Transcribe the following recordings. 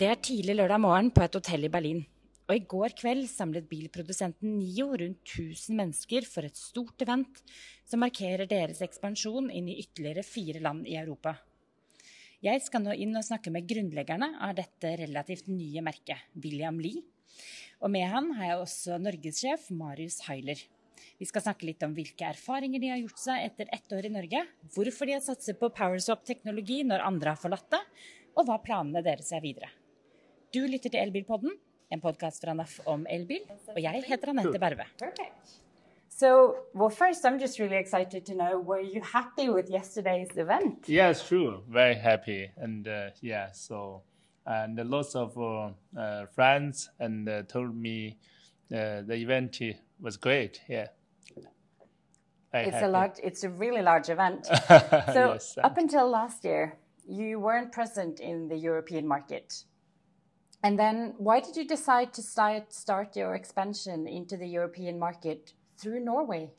Det er tidlig lørdag morgen på et hotell i Berlin. Og i går kveld samlet bilprodusenten Nio rundt 1000 mennesker for et stort event som markerer deres ekspansjon inn i ytterligere fire land i Europa. Jeg skal nå inn og snakke med grunnleggerne av dette relativt nye merket, William Lie. Og med han har jeg også norgessjef Marius Heiler. Vi skal snakke litt om hvilke erfaringer de har gjort seg etter ett år i Norge, hvorfor de har satset på PowerSwap-teknologi når andre har forlatt det, og hva planene deres er videre. Du lytter til Elbilpodden, en podkast fra NAF om elbil, og jeg heter Anette Berve. Perfect. So, well, first, I'm just really excited to know were you happy with yesterday's event? Yes, true. Very happy. And uh, yeah, so, and lots of uh, uh, friends and uh, told me uh, the event was great. Yeah. Very It's a happy. large, it's a really large event. So, Yes, up until last year, you weren't present in the European market. And then, why did you decide to start start your expansion into the European market through Norway?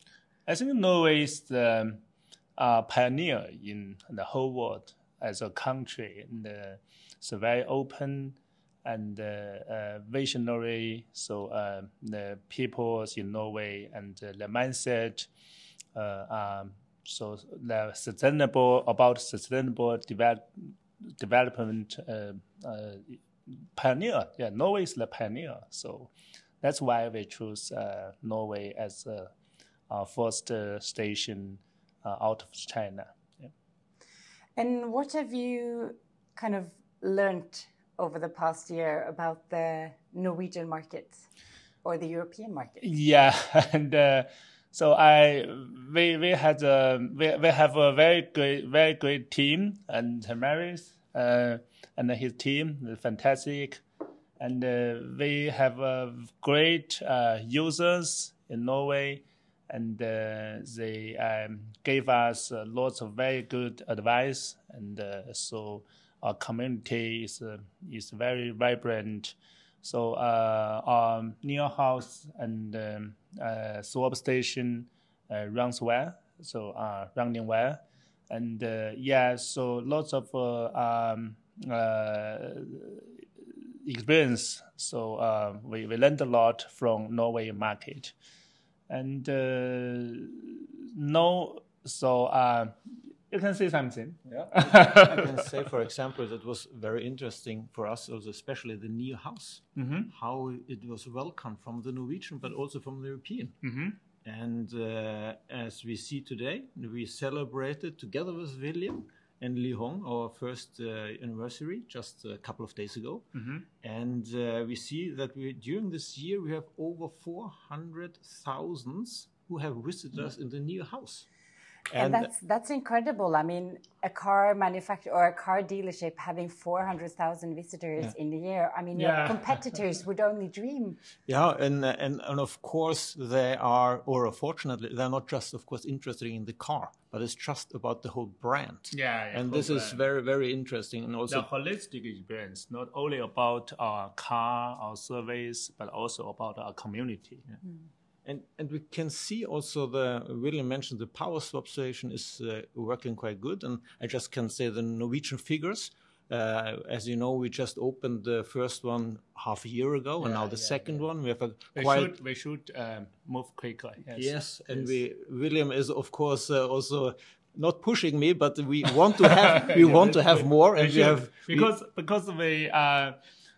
I think Norway is the uh, pioneer in the whole world as a country. And uh, it's very open and uh, uh, visionary. So uh, the people in Norway and the mindset, uh, um, so sustainable about sustainable develop, development uh, pioneer. Yeah, Norway is the pioneer. So that's why we choose uh, Norway as uh, our first uh, station uh, out of China. Yeah. And what have you kind of learnt over the past year about the Norwegian market or the European market? Yeah, and uh, so I we we had a we, we have a very great very great team and Marius uh, and his team fantastic, and uh, we have uh, great uh, users in Norway, and uh, they um, gave us uh, lots of very good advice, and uh, so our community is uh, is very vibrant. So uh, our NIO House and um, uh, swap station uh, runs well, so uh, running well, and uh, yeah, so lots of uh, um, uh, experience. So uh, we we learned a lot from Norway market, and uh, no, so uh, you can say something. Yeah. I can say, for example, that was very interesting for us, also especially the new house, how it was welcomed from the Norwegian, but also from the European. And uh, as we see today, we celebrated together with William and Li Hong our first uh, anniversary just a couple of days ago. And uh, we see that we, during this year we have over 400,000 who have visited us in the new house. And, that's that's incredible. I mean, a car manufacturer or a car dealership having 400,000 visitors in a year. I mean, your competitors would only dream. Yeah, and, uh, and and of course they are, or unfortunately, they're not just, of course, interested in the car, but it's just about the whole brand. Yeah, yeah, and whole this is very, very interesting, and also the also holistic experience, not only about our car, our service, but also about our community. And and we can see also the William mentioned the power swap station is uh, working quite good, and I just can say the Norwegian figures. Uh, as you know, we just opened the first one half a year ago, and now the second one. We have a We quite should we should um, move quickly. Yes. Yes, and we William is of course uh, also not pushing me, but we want to have we want to have more, and we should, have we- because because we uh,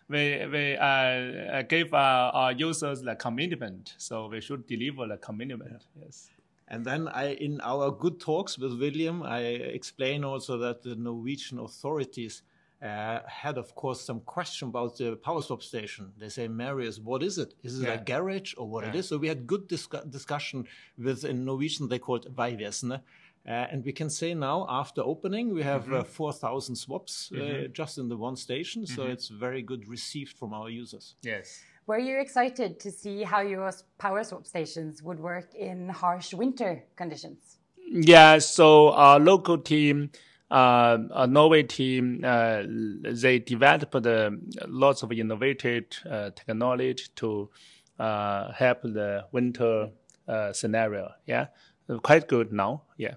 we we uh, gave our, our users the commitment, so we should deliver the commitment. Yes. and then I in our good talks with William, I explain also that the Norwegian authorities. Uh, had of course some question about the power swap station. They say, Marius, what is it? Is it a garage or what it is? So we had good discu- discussion with in Norwegian they call it Vegvesenet. Uh, and we can say now, after opening, we have uh, 4,000 swaps uh, just in the one station. So it's very good received from our users. Yes. Were you excited to see how your power swap stations would work in harsh winter conditions? Yeah, so our local team, uh, a Norway team, uh, they developed uh, lots of innovative uh, technology to uh, help the winter uh, scenario. Yeah, quite good now. Yeah.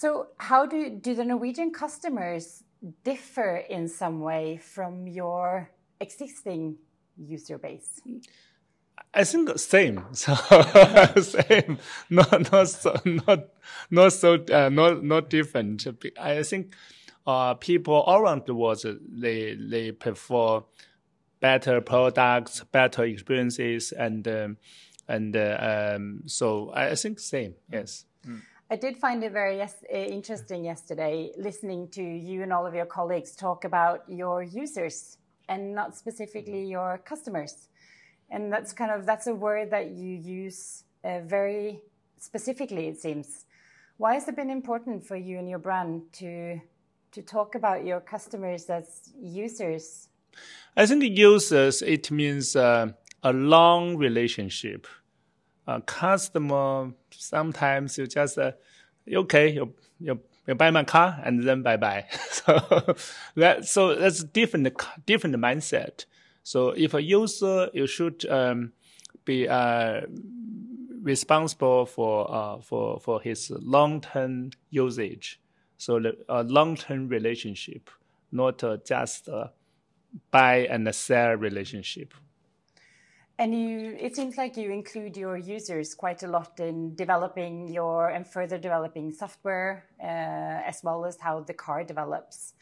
So, how do do the Norwegian customers differ in some way from your existing user base? I think same. So same. Not not so not not so uh, not not different. I think uh, people all around the world they they prefer better products, better experiences, and um, and uh, um, so I think same. Yes. Mm. I did find it very yes, interesting yesterday listening to you and all of your colleagues talk about your users and not specifically your customers. And that's kind of that's a word that you use uh, very specifically, it seems. Why has it been important for you and your brand to to talk about your customers as users? I think users it means uh, a long relationship uh, customer sometimes you just uh, okay you, you you buy my car and then bye bye. So that so that's different different mindset. So if a user you should um, be uh, responsible for uh, for for his long term usage. So a long term relationship not uh, just buy and sell relationship and you, it seems like you include your users quite a lot in developing your and further developing software, uh, as well as how the car develops.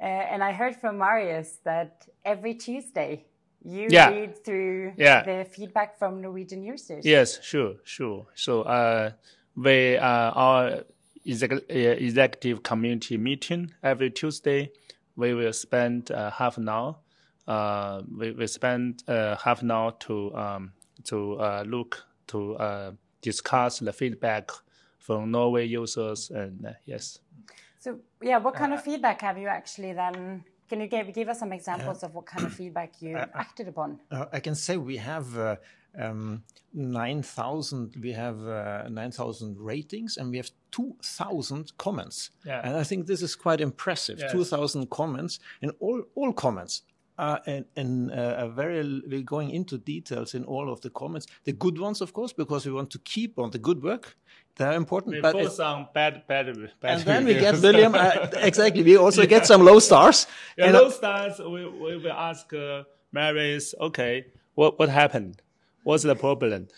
Uh, and I heard from Marius that every Tuesday you yeah. read through yeah. the feedback from Norwegian users. Yes, sure, sure. So uh, we uh, our uh, executive community meeting every Tuesday. We will spend uh, half an hour uh, we, we spend uh, half an hour to um, to uh, look to uh, discuss the feedback from Norway users and uh, yes. So yeah, what kind of uh, feedback have you actually then? Can you give give us some examples of what kind of feedback you acted upon? I can say we have. Um, 9,000 we have uh, 9,000 ratings and we have 2,000 comments. Yeah. And I think this is quite impressive. Yes. 2,000 comments and all, all comments uh, and, and uh, very we're going into details in all of the comments. The good ones, of course, because we want to keep on the good work. They're important. We but on bad, bad, bad. And then we get William. Uh, exactly. We also yeah. get some low stars. Yeah, and, low stars. We, we will ask uh, Marius. Okay, what what happened? What's the problem?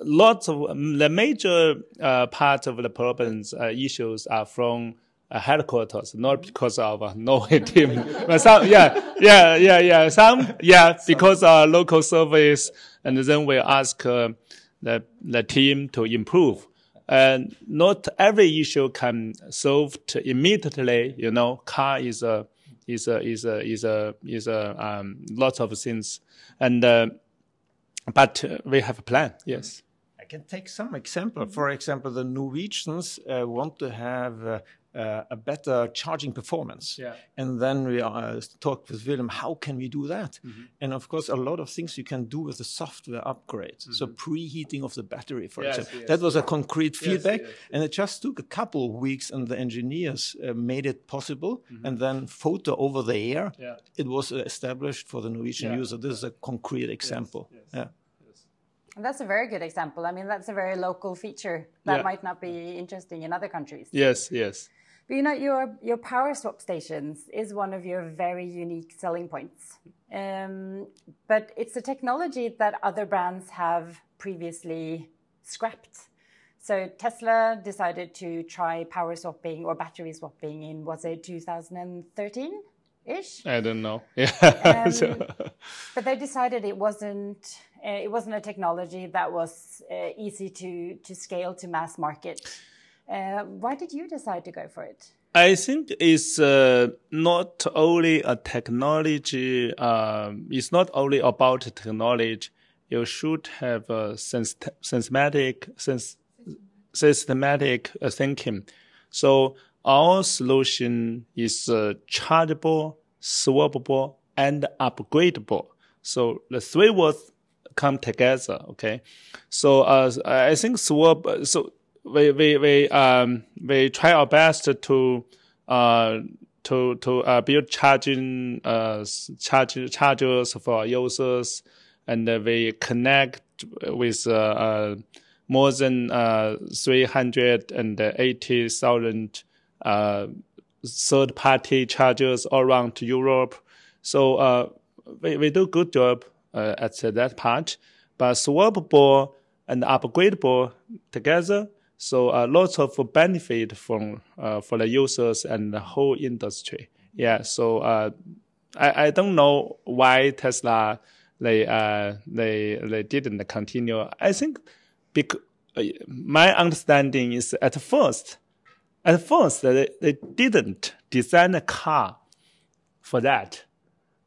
Lots of um, the major uh, part of the problems uh, issues are from headquarters, not because of a Norway team. but some, yeah, yeah, yeah, yeah. Some, yeah, because our local service, and then we ask uh, the the team to improve. And not every issue can solved immediately. You know, car is a is a is a is a is a um, lots of things, and uh, but we have a plan. Yes. I can take some example. For example, the Norwegians uh, want to have uh, a better charging performance. Yeah. And then we uh, talked with William, how can we do that? Mm -hmm. And of course, a lot of things you can do with the software upgrade. Mm -hmm. So preheating of the battery, for yes, example. Yes. That was a concrete feedback. Yes, and it just took a couple of weeks and the engineers uh, made it possible. Mm -hmm. And then photo over the air, yeah. it was uh, established for the Norwegian yeah. user. This is a concrete example. Yeah. And that's a very good example. I mean, that's a very local feature that yeah. might not be interesting in other countries. Yes, yes. But you know, your your power swap stations is one of your very unique selling points. Um, but it's a technology that other brands have previously scrapped. So Tesla decided to try power swapping or battery swapping in was it 2013 ish? I don't know. Yeah. Um, but they decided it wasn't uh, it wasn't a technology that was uh, easy to to scale to mass market. Uh, why did you decide to go for it? I think it's uh, not only a technology. Um, it's not only about technology. You should have a systematic, systematic uh, thinking. So our solution is uh, chargeable, swappable, and upgradable. So the three words come together. Okay. So uh, I think swap. So we we we um we try our best to uh to to uh, build charging uh charge chargers for users, and we connect with uh, uh more than uh three hundred and eighty thousand uh third party chargers all around Europe. So uh, we, we do good job uh, at that part. But swappable and upgradable together, so uh, lots of benefit from uh, for the users and the whole industry. Yeah. So uh, I I don't know why Tesla they uh they they didn't continue. I think because my understanding is at first at first, they, they didn't design a car for that.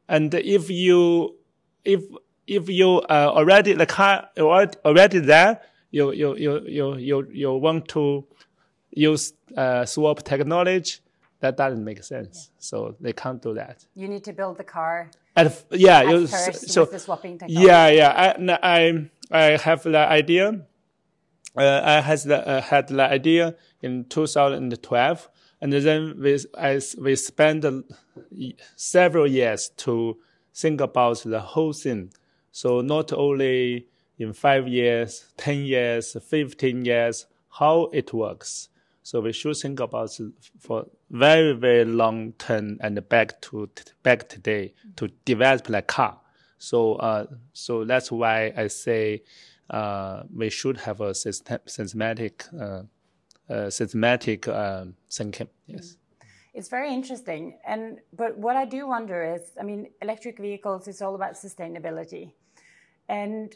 And if you, if, if you uh, already, the car already there, you, you, you, you, you, you want to use uh, swap technology, that doesn't make sense. Yeah. So they can't do that. You need to build the car. At, yeah, at you, first so, with the swapping technology. Yeah, yeah. I, I, I have the idea. Uh, I has the, uh, had the idea in 2012. And then we, as we spent several years to think about the whole thing. So not only in five years, 10 years, 15 years, how it works. So we should think about for very, very long term and back to back today to develop the car. So, uh, so that's why I say, uh, we should have a system, systematic uh, uh, systematic um, thinking. Yes. It's very interesting, and but what I do wonder is, I mean, electric vehicles is all about sustainability, and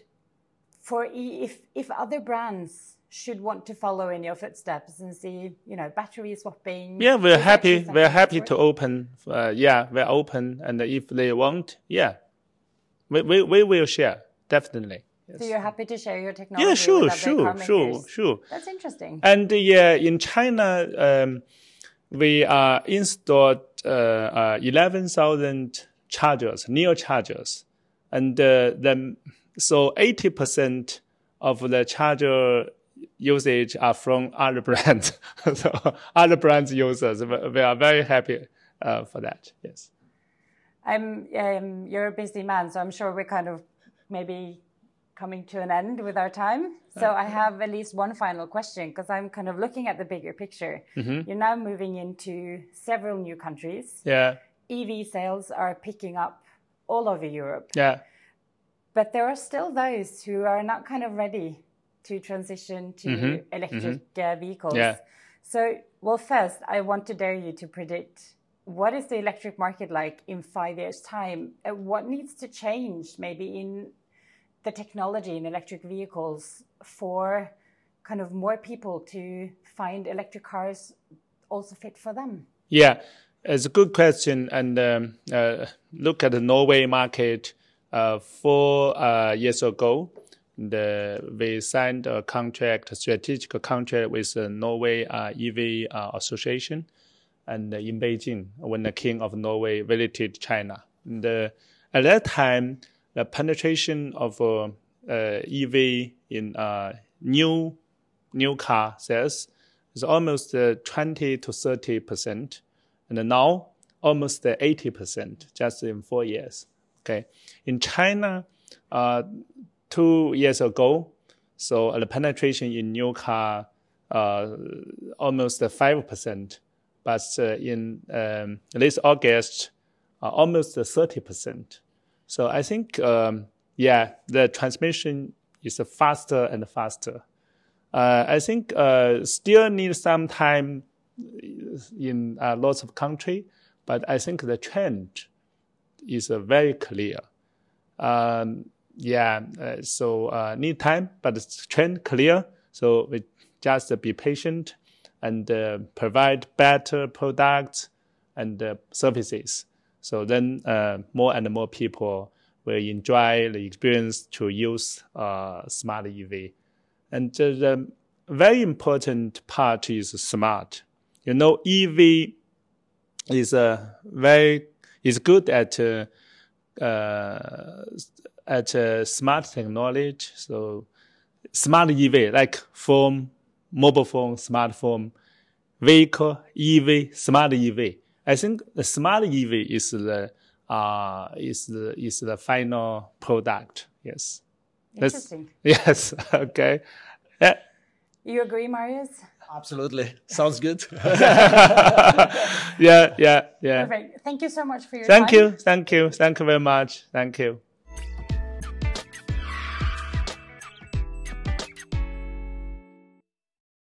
for if if other brands should want to follow in your footsteps and see, you know, battery swapping. Yeah, we're happy. We're happy to open. Uh, yeah, we're open, and if they want, yeah, we we, we will share definitely. Yes. So you're happy to share your technology? Yeah, sure, sure, sure, sure. That's interesting. And yeah, in China, um, we uh, installed uh, uh, 11,000 chargers, NIO chargers, and uh, then so 80% of the charger usage are from other brands. so other brands users, we are very happy uh, for that. Yes. I'm. Um, you're a busy man, so I'm sure we're kind of maybe coming to an end with our time. So I have at least one final question because I'm kind of looking at the bigger picture. Mm-hmm. You're now moving into several new countries. Yeah. EV sales are picking up all over Europe. Yeah. But there are still those who are not kind of ready to transition to mm-hmm. electric mm-hmm. Uh, vehicles. Yeah. So, well, first, I want to dare you to predict what is the electric market like in five years' time? Uh, what needs to change maybe in the technology in electric vehicles for kind of more people to find electric cars also fit for them? Yeah, it's a good question. And um, uh, look at the Norway market. Uh, four uh, years ago, the, we signed a contract, a strategic contract with the Norway uh, EV uh, Association, and in Beijing when the King of Norway visited China. At that time, the penetration of EV in new new car sales is almost 20 to 30 percent, and now almost 80 percent just in four years. Okay, in China, two years ago, so the penetration in new car uh, almost five percent, but uh, in um, this August, uh, almost thirty percent. So I think, um, yeah, the transmission is faster and faster. Uh, I think uh, still need some time in uh, lots of country, but I think the trend is uh, very clear. Um, yeah, uh, so uh, need time, but the trend clear. So we just be patient and provide better products and services. So then more and more people will enjoy the experience to use smart EV. And the very important part is smart. You know, EV is a very is good at uh, uh, at uh, smart technology. So smart EV like phone, mobile phone, smartphone, vehicle, EV, smart EV. I think the smart EV is the uh, is the is the final product. Yes. Interesting. That's, yes. Okay. Yeah. You agree, Marius? Absolutely. Sounds good. yeah, yeah, yeah. Perfect. Thank you so much for your Thank time. you, thank you, thank you very much. Thank you.